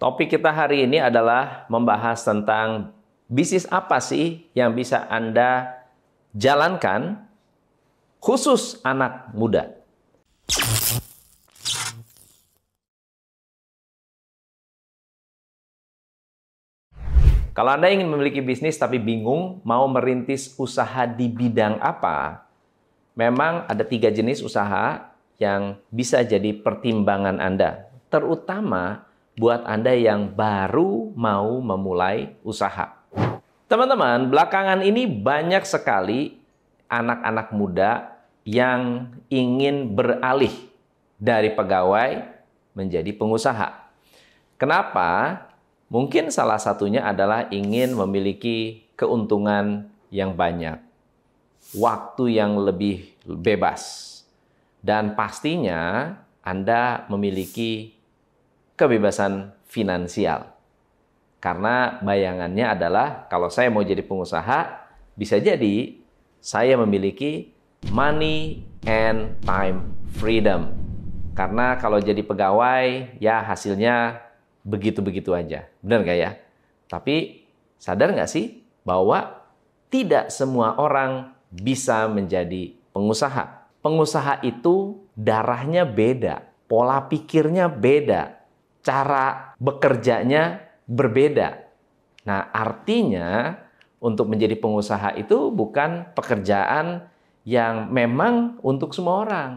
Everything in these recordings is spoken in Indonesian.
Topik kita hari ini adalah membahas tentang bisnis apa sih yang bisa Anda jalankan khusus anak muda. Kalau Anda ingin memiliki bisnis tapi bingung mau merintis usaha di bidang apa, memang ada tiga jenis usaha yang bisa jadi pertimbangan Anda, terutama buat Anda yang baru mau memulai usaha. Teman-teman, belakangan ini banyak sekali anak-anak muda yang ingin beralih dari pegawai menjadi pengusaha. Kenapa? Mungkin salah satunya adalah ingin memiliki keuntungan yang banyak, waktu yang lebih bebas, dan pastinya Anda memiliki kebebasan finansial. Karena bayangannya adalah kalau saya mau jadi pengusaha, bisa jadi saya memiliki money and time freedom. Karena kalau jadi pegawai, ya hasilnya begitu-begitu aja. Benar nggak ya? Tapi sadar nggak sih bahwa tidak semua orang bisa menjadi pengusaha. Pengusaha itu darahnya beda, pola pikirnya beda, cara bekerjanya berbeda. Nah, artinya untuk menjadi pengusaha itu bukan pekerjaan yang memang untuk semua orang.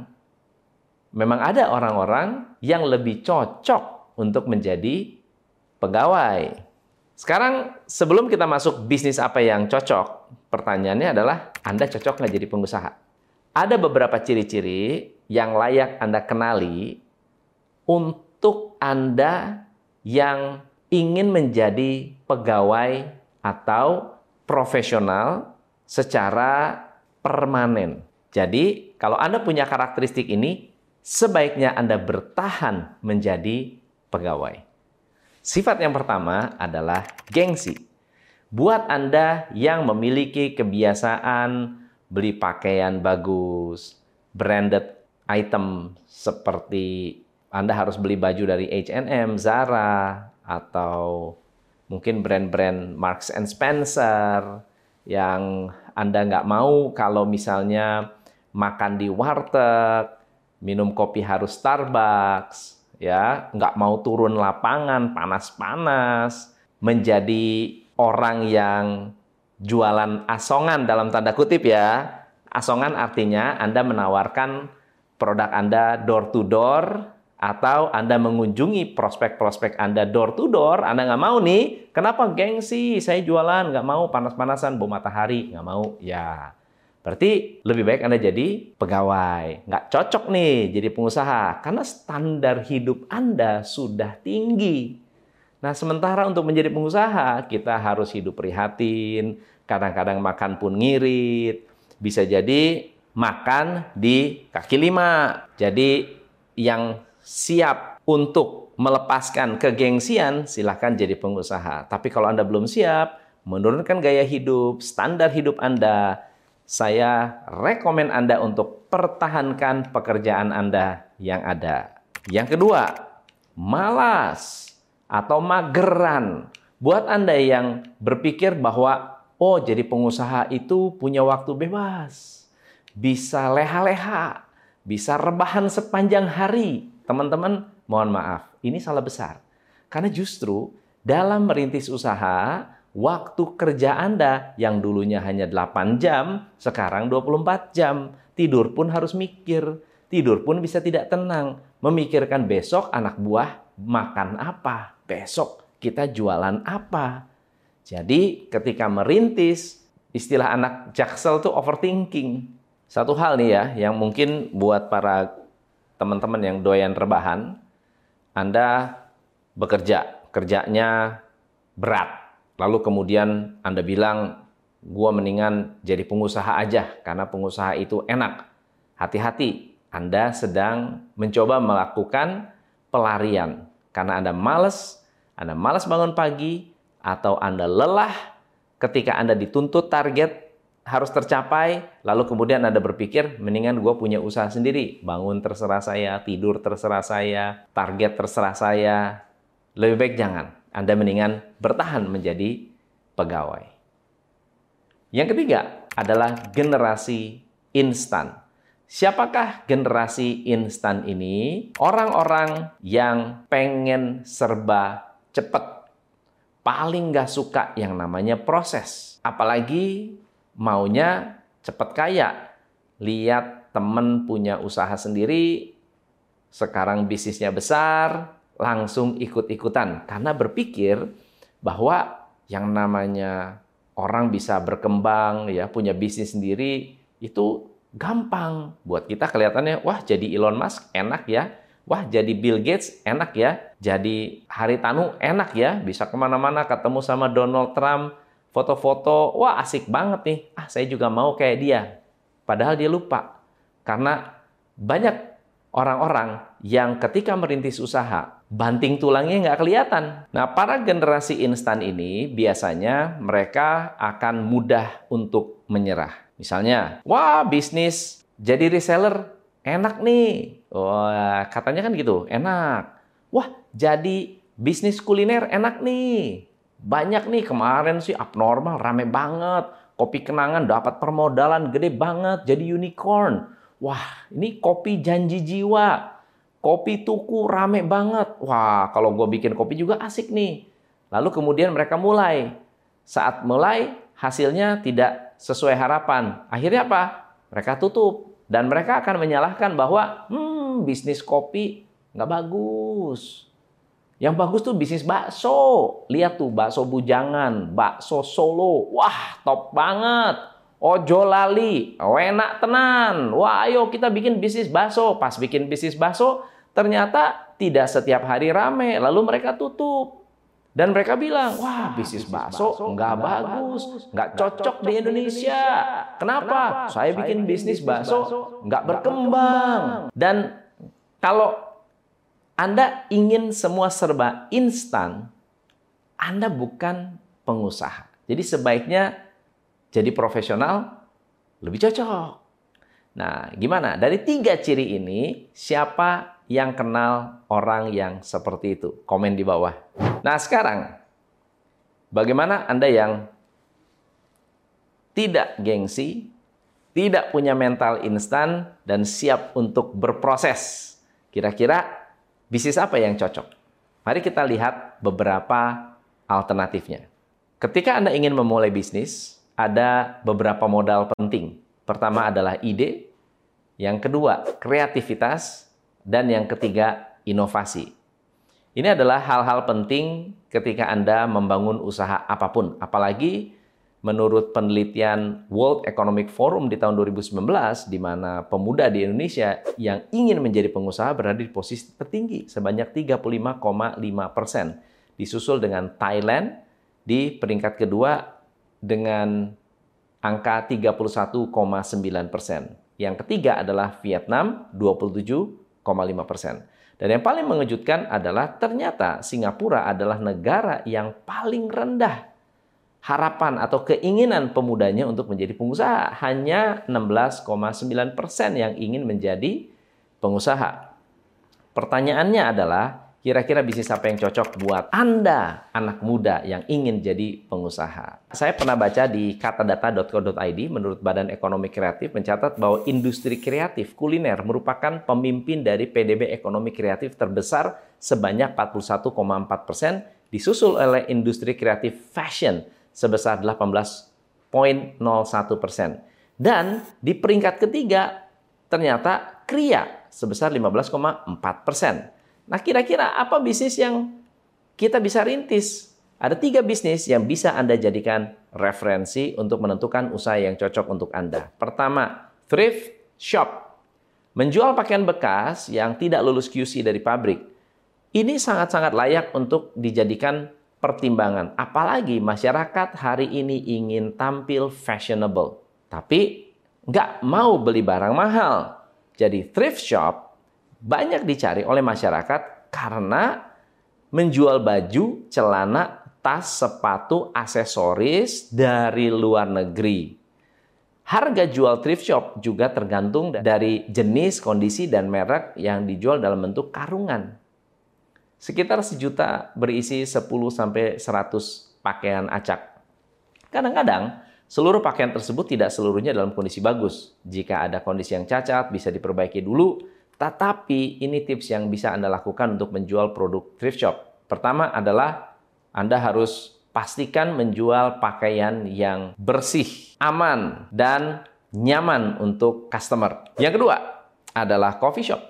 Memang ada orang-orang yang lebih cocok untuk menjadi pegawai. Sekarang sebelum kita masuk bisnis apa yang cocok, pertanyaannya adalah Anda cocok nggak jadi pengusaha? Ada beberapa ciri-ciri yang layak Anda kenali untuk Anda yang ingin menjadi pegawai atau profesional secara permanen. Jadi, kalau Anda punya karakteristik ini, sebaiknya Anda bertahan menjadi pegawai. Sifat yang pertama adalah gengsi. Buat Anda yang memiliki kebiasaan beli pakaian bagus, branded item seperti Anda harus beli baju dari H&M, Zara, atau mungkin brand-brand Marks and Spencer yang Anda nggak mau kalau misalnya makan di warteg, minum kopi harus Starbucks, ya nggak mau turun lapangan panas-panas menjadi orang yang jualan asongan dalam tanda kutip ya. Asongan artinya Anda menawarkan produk Anda door to door atau Anda mengunjungi prospek-prospek Anda door to door, Anda nggak mau nih, kenapa gengsi? Saya jualan, nggak mau panas-panasan, bau matahari, nggak mau. Ya, Berarti lebih baik Anda jadi pegawai. Nggak cocok nih jadi pengusaha. Karena standar hidup Anda sudah tinggi. Nah sementara untuk menjadi pengusaha, kita harus hidup prihatin. Kadang-kadang makan pun ngirit. Bisa jadi makan di kaki lima. Jadi yang siap untuk melepaskan kegengsian, silahkan jadi pengusaha. Tapi kalau Anda belum siap, menurunkan gaya hidup, standar hidup Anda, saya rekomen Anda untuk pertahankan pekerjaan Anda yang ada. Yang kedua, malas atau mageran. Buat Anda yang berpikir bahwa oh jadi pengusaha itu punya waktu bebas. Bisa leha-leha, bisa rebahan sepanjang hari. Teman-teman, mohon maaf, ini salah besar. Karena justru dalam merintis usaha, waktu kerja Anda yang dulunya hanya 8 jam, sekarang 24 jam. Tidur pun harus mikir. Tidur pun bisa tidak tenang. Memikirkan besok anak buah makan apa. Besok kita jualan apa. Jadi ketika merintis, istilah anak jaksel itu overthinking. Satu hal nih ya, yang mungkin buat para teman-teman yang doyan rebahan, Anda bekerja, kerjanya berat, lalu kemudian Anda bilang, gua mendingan jadi pengusaha aja karena pengusaha itu enak. Hati-hati, Anda sedang mencoba melakukan pelarian. Karena Anda males, Anda malas bangun pagi, atau Anda lelah ketika Anda dituntut target harus tercapai, lalu kemudian Anda berpikir, mendingan gue punya usaha sendiri. Bangun terserah saya, tidur terserah saya, target terserah saya. lebih baik jangan. Anda mendingan bertahan menjadi pegawai. Yang ketiga adalah generasi instan. Siapakah generasi instan ini? Orang-orang yang pengen serba cepat. Paling nggak suka yang namanya proses. Apalagi maunya cepat kaya. Lihat temen punya usaha sendiri, sekarang bisnisnya besar, langsung ikut-ikutan. Karena berpikir bahwa yang namanya orang bisa berkembang, ya punya bisnis sendiri, itu gampang. Buat kita kelihatannya, wah jadi Elon Musk enak ya. Wah jadi Bill Gates enak ya. Jadi Haritanu enak ya. Bisa ke mana-mana ketemu sama Donald Trump. Foto-foto, wah asik banget nih. Ah saya juga mau kayak dia. Padahal dia lupa. Karena banyak orang-orang yang ketika merintis usaha, banting tulangnya nggak kelihatan. Nah, para generasi instan ini biasanya mereka akan mudah untuk menyerah. Misalnya, wah bisnis jadi reseller enak nih. Wah, katanya kan gitu, enak. Wah, jadi bisnis kuliner enak nih. Banyak nih kemarin sih abnormal, rame banget. Kopi kenangan dapat permodalan gede banget, jadi unicorn. Wah, ini kopi janji jiwa. Kopi tuku rame banget. Wah, kalau gue bikin kopi juga asik nih. Lalu kemudian mereka mulai. Saat mulai, hasilnya tidak sesuai harapan. Akhirnya apa? Mereka tutup. Dan mereka akan menyalahkan bahwa, hmm, bisnis kopi nggak bagus. Yang bagus tuh bisnis bakso. Lihat tuh bakso bujangan, bakso solo. Wah, top banget. Ojo lali, enak tenan. Wah, ayo kita bikin bisnis bakso. Pas bikin bisnis bakso, ternyata tidak setiap hari rame. Lalu mereka tutup. Dan mereka bilang, wah bisnis bakso nggak bagus, nggak cocok di Indonesia. Kenapa? Saya bikin bisnis bakso nggak berkembang. Dan kalau Anda ingin semua serba instan, Anda bukan pengusaha. Jadi sebaiknya jadi profesional lebih cocok. Nah, gimana? Dari tiga ciri ini, siapa yang kenal orang yang seperti itu? Komen di bawah. Nah, sekarang bagaimana Anda yang tidak gengsi, tidak punya mental instan, dan siap untuk berproses? Kira-kira bisnis apa yang cocok? Mari kita lihat beberapa alternatifnya. Ketika Anda ingin memulai bisnis, ada beberapa modal penting. Pertama adalah ide, yang kedua kreativitas, dan yang ketiga inovasi. Ini adalah hal-hal penting ketika Anda membangun usaha apa pun, apalagi menurut penelitian World Economic Forum di tahun 2019, di mana pemuda di Indonesia yang ingin menjadi pengusaha berada di posisi tertinggi sebanyak 35,5 persen, disusul dengan Thailand di peringkat kedua dengan angka 31,9 persen. Yang ketiga adalah Vietnam 27,5 persen. Dan yang paling mengejutkan adalah ternyata Singapura adalah negara yang paling rendah harapan atau keinginan pemudanya untuk menjadi pengusaha. Hanya 16,9 persen yang ingin menjadi pengusaha. Pertanyaannya adalah, Kira-kira bisnis apa yang cocok buat Anda, anak muda yang ingin jadi pengusaha? Saya pernah baca di katadata.co.id, menurut Badan Ekonomi Kreatif mencatat bahwa industri kreatif kuliner merupakan pemimpin dari PDB ekonomi kreatif terbesar sebanyak 41,4 persen, disusul oleh industri kreatif fashion sebesar 18,01 persen. Dan di peringkat ketiga, ternyata kria sebesar 15,4 persen. Nah, kira-kira apa bisnis yang kita bisa rintis? Ada tiga bisnis yang bisa Anda jadikan referensi untuk menentukan usaha yang cocok untuk Anda. Pertama, thrift shop. Menjual pakaian bekas yang tidak lulus QC dari pabrik. Ini sangat-sangat layak untuk dijadikan pertimbangan. Apalagi masyarakat hari ini ingin tampil fashionable. Tapi nggak mau beli barang mahal. Jadi thrift shop banyak dicari oleh masyarakat karena menjual baju, celana, tas, sepatu, aksesoris dari luar negeri. Harga jual thrift shop juga tergantung dari jenis, kondisi, dan merek yang dijual dalam bentuk karungan. Sekitar sejuta berisi 10 sampai 100 pakaian acak. Kadang-kadang seluruh pakaian tersebut tidak seluruhnya dalam kondisi bagus. Jika ada kondisi yang cacat bisa diperbaiki dulu, tetapi ini tips yang bisa Anda lakukan untuk menjual produk thrift shop. Pertama adalah Anda harus pastikan menjual pakaian yang bersih, aman, dan nyaman untuk customer. Yang kedua adalah coffee shop.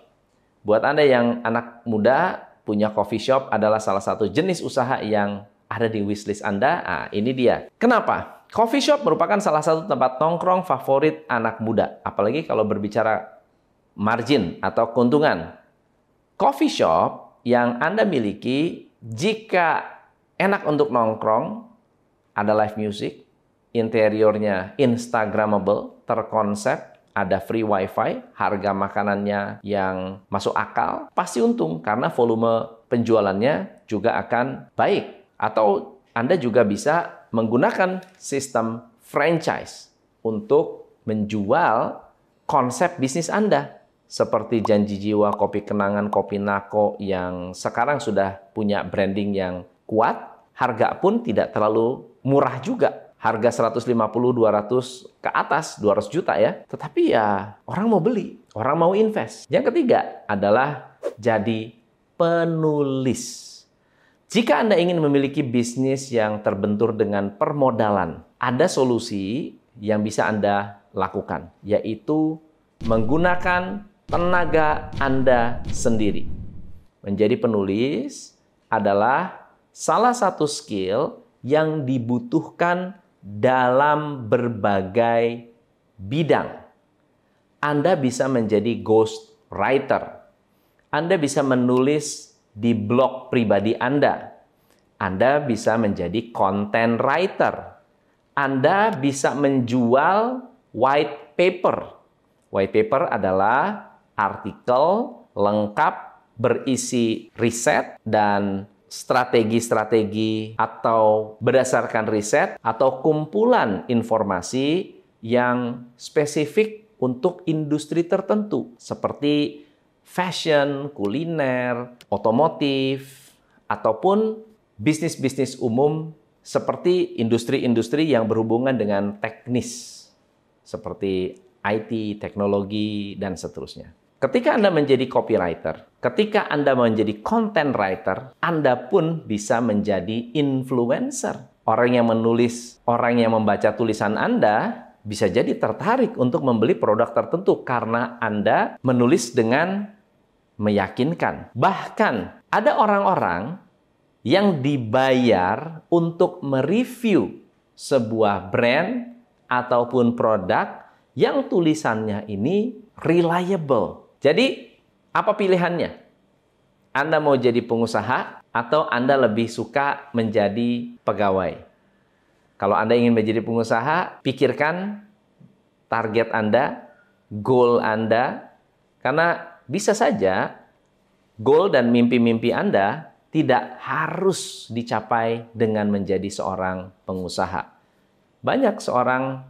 Buat Anda yang anak muda punya coffee shop adalah salah satu jenis usaha yang ada di wishlist Anda. Ah, ini dia. Kenapa? Coffee shop merupakan salah satu tempat nongkrong favorit anak muda. Apalagi kalau berbicara margin atau keuntungan. Coffee shop yang Anda miliki jika enak untuk nongkrong, ada live music, interiornya instagramable, terkonsep, ada free wifi, harga makanannya yang masuk akal, pasti untung karena volume penjualannya juga akan baik. Atau Anda juga bisa menggunakan sistem franchise untuk menjual konsep bisnis Anda. Seperti Janji Jiwa, Kopi Kenangan, Kopi Nako yang sekarang sudah punya branding yang kuat, harga pun tidak terlalu murah juga harga 150 200 ke atas 200 juta ya. Tetapi ya orang mau beli, orang mau invest. Yang ketiga adalah jadi penulis. Jika Anda ingin memiliki bisnis yang terbentur dengan permodalan, ada solusi yang bisa Anda lakukan, yaitu menggunakan tenaga Anda sendiri. Menjadi penulis adalah salah satu skill yang dibutuhkan dalam berbagai bidang. Anda bisa menjadi ghost writer. Anda bisa menulis di blog pribadi Anda. Anda bisa menjadi content writer. Anda bisa menjual white paper. White paper adalah artikel lengkap berisi riset dan strategi-strategi atau berdasarkan riset atau kumpulan informasi yang spesifik untuk industri tertentu seperti fashion, kuliner, otomotif, ataupun bisnis-bisnis umum seperti industri-industri yang berhubungan dengan teknis seperti IT, teknologi, dan seterusnya. Ketika Anda menjadi copywriter, ketika Anda menjadi content writer, Anda pun bisa menjadi influencer. Orang yang menulis, orang yang membaca tulisan Anda bisa jadi tertarik untuk membeli produk tertentu karena Anda menulis dengan meyakinkan. Bahkan ada orang-orang yang dibayar untuk mereview sebuah brand ataupun produk yang tulisannya ini reliable jadi, apa pilihannya? Anda mau jadi pengusaha atau Anda lebih suka menjadi pegawai? Kalau Anda ingin menjadi pengusaha, pikirkan target Anda, goal Anda, karena bisa saja goal dan mimpi-mimpi Anda tidak harus dicapai dengan menjadi seorang pengusaha. Banyak seorang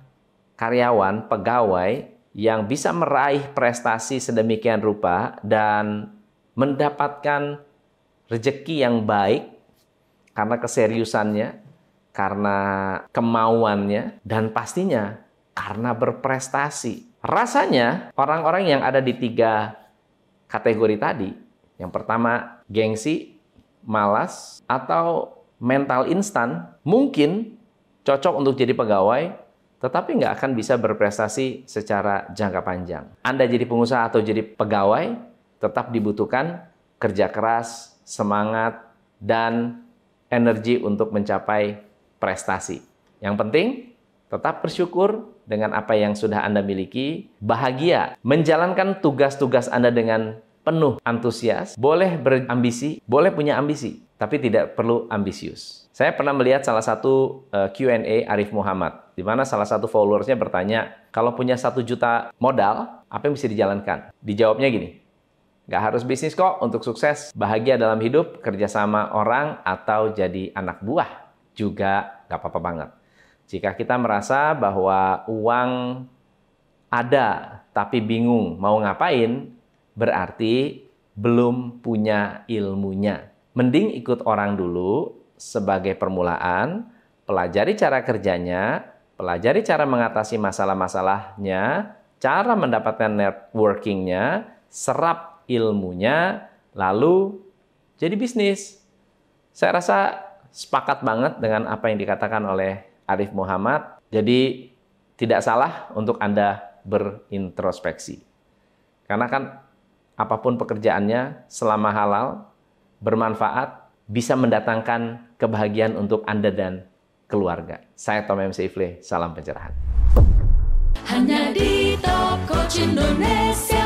karyawan, pegawai yang bisa meraih prestasi sedemikian rupa dan mendapatkan rejeki yang baik karena keseriusannya, karena kemauannya, dan pastinya karena berprestasi. Rasanya orang-orang yang ada di tiga kategori tadi, yang pertama gengsi, malas, atau mental instan, mungkin cocok untuk jadi pegawai, tetapi nggak akan bisa berprestasi secara jangka panjang. Anda jadi pengusaha atau jadi pegawai, tetap dibutuhkan kerja keras, semangat, dan energi untuk mencapai prestasi. Yang penting, tetap bersyukur dengan apa yang sudah Anda miliki, bahagia, menjalankan tugas-tugas Anda dengan penuh antusias, boleh berambisi, boleh punya ambisi, tapi tidak perlu ambisius. Saya pernah melihat salah satu eh, Q&A Arif Muhammad, di mana salah satu followersnya bertanya, kalau punya satu juta modal, apa yang bisa dijalankan? Dijawabnya gini, nggak harus bisnis kok untuk sukses, bahagia dalam hidup, kerjasama orang, atau jadi anak buah juga nggak apa-apa banget. Jika kita merasa bahwa uang ada tapi bingung mau ngapain, berarti belum punya ilmunya. mending ikut orang dulu sebagai permulaan, pelajari cara kerjanya, pelajari cara mengatasi masalah-masalahnya, cara mendapatkan networkingnya, serap ilmunya, lalu jadi bisnis. Saya rasa sepakat banget dengan apa yang dikatakan oleh Arif Muhammad. Jadi tidak salah untuk Anda berintrospeksi. Karena kan apa pun pekerjaannya selama halal, bermanfaat, bisa mendatangkan kebahagiaan untuk Anda dan keluarga. Saya Tom MC Ifle, salam pencerahan. Hanya di Coach Indonesia.